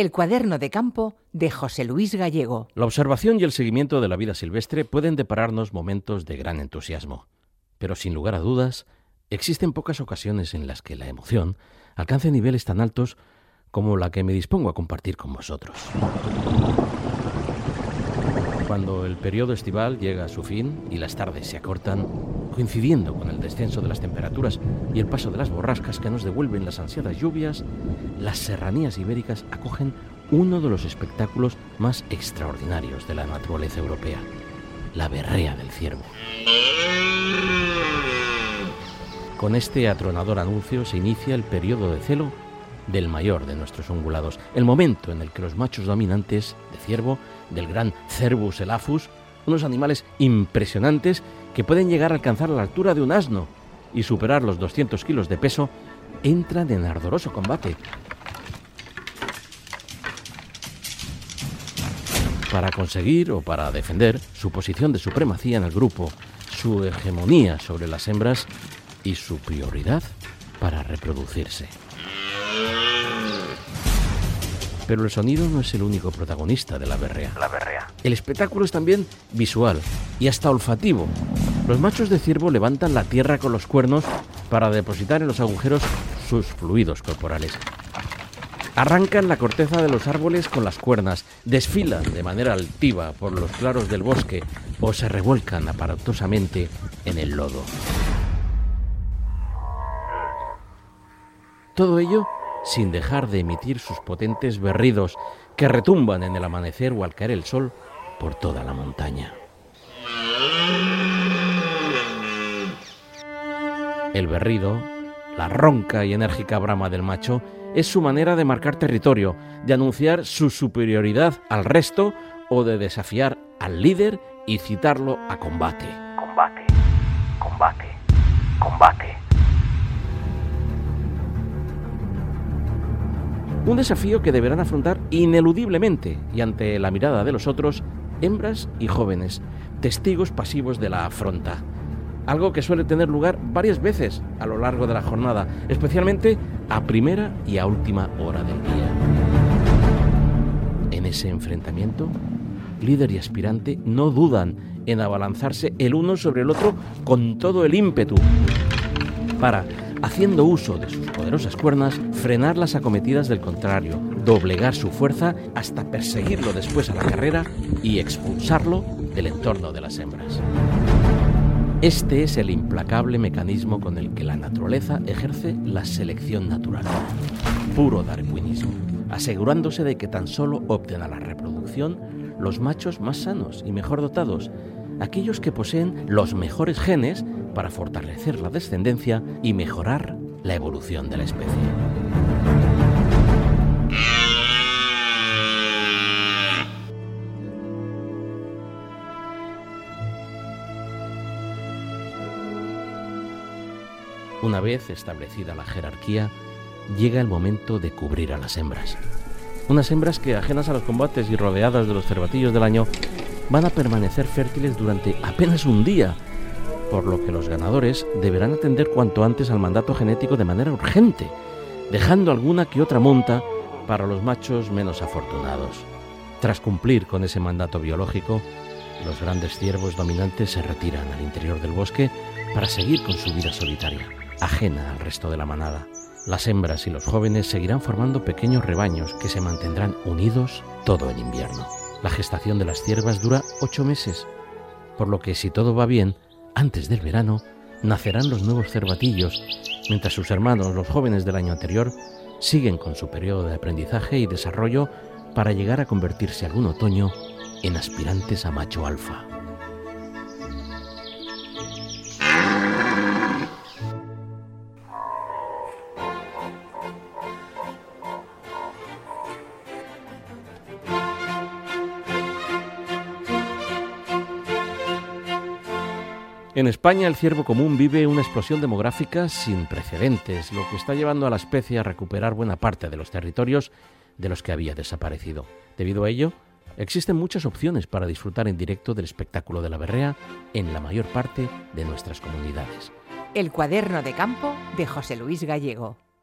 El cuaderno de campo de José Luis Gallego. La observación y el seguimiento de la vida silvestre pueden depararnos momentos de gran entusiasmo, pero sin lugar a dudas, existen pocas ocasiones en las que la emoción alcance niveles tan altos como la que me dispongo a compartir con vosotros. Cuando el periodo estival llega a su fin y las tardes se acortan, coincidiendo con el descenso de las temperaturas y el paso de las borrascas que nos devuelven las ansiadas lluvias, las serranías ibéricas acogen uno de los espectáculos más extraordinarios de la naturaleza europea, la berrea del ciervo. Con este atronador anuncio se inicia el periodo de celo del mayor de nuestros ungulados, el momento en el que los machos dominantes de ciervo, del gran Cervus elaphus, unos animales impresionantes que pueden llegar a alcanzar la altura de un asno y superar los 200 kilos de peso, entran en ardoroso combate. Para conseguir o para defender su posición de supremacía en el grupo, su hegemonía sobre las hembras y su prioridad para reproducirse. Pero el sonido no es el único protagonista de la berrea. La berrea. El espectáculo es también visual y hasta olfativo. Los machos de ciervo levantan la tierra con los cuernos para depositar en los agujeros sus fluidos corporales. Arrancan la corteza de los árboles con las cuernas, desfilan de manera altiva por los claros del bosque o se revuelcan aparatosamente en el lodo. Todo ello sin dejar de emitir sus potentes berridos que retumban en el amanecer o al caer el sol por toda la montaña. El berrido, la ronca y enérgica brama del macho, es su manera de marcar territorio, de anunciar su superioridad al resto o de desafiar al líder y citarlo a combate. Combate, combate, combate. Un desafío que deberán afrontar ineludiblemente y ante la mirada de los otros, hembras y jóvenes, testigos pasivos de la afronta. Algo que suele tener lugar varias veces a lo largo de la jornada, especialmente a primera y a última hora del día. En ese enfrentamiento, líder y aspirante no dudan en abalanzarse el uno sobre el otro con todo el ímpetu para haciendo uso de sus poderosas cuernas, frenar las acometidas del contrario, doblegar su fuerza hasta perseguirlo después a la carrera y expulsarlo del entorno de las hembras. Este es el implacable mecanismo con el que la naturaleza ejerce la selección natural. Puro darwinismo, asegurándose de que tan solo opten a la reproducción los machos más sanos y mejor dotados, aquellos que poseen los mejores genes para fortalecer la descendencia y mejorar la evolución de la especie. Una vez establecida la jerarquía, llega el momento de cubrir a las hembras. Unas hembras que, ajenas a los combates y rodeadas de los cervatillos del año, van a permanecer fértiles durante apenas un día por lo que los ganadores deberán atender cuanto antes al mandato genético de manera urgente, dejando alguna que otra monta para los machos menos afortunados. Tras cumplir con ese mandato biológico, los grandes ciervos dominantes se retiran al interior del bosque para seguir con su vida solitaria, ajena al resto de la manada. Las hembras y los jóvenes seguirán formando pequeños rebaños que se mantendrán unidos todo el invierno. La gestación de las ciervas dura ocho meses, por lo que si todo va bien, antes del verano, nacerán los nuevos cervatillos, mientras sus hermanos, los jóvenes del año anterior, siguen con su periodo de aprendizaje y desarrollo para llegar a convertirse algún otoño en aspirantes a macho alfa. En España el ciervo común vive una explosión demográfica sin precedentes, lo que está llevando a la especie a recuperar buena parte de los territorios de los que había desaparecido. Debido a ello, existen muchas opciones para disfrutar en directo del espectáculo de la berrea en la mayor parte de nuestras comunidades. El cuaderno de campo de José Luis Gallego.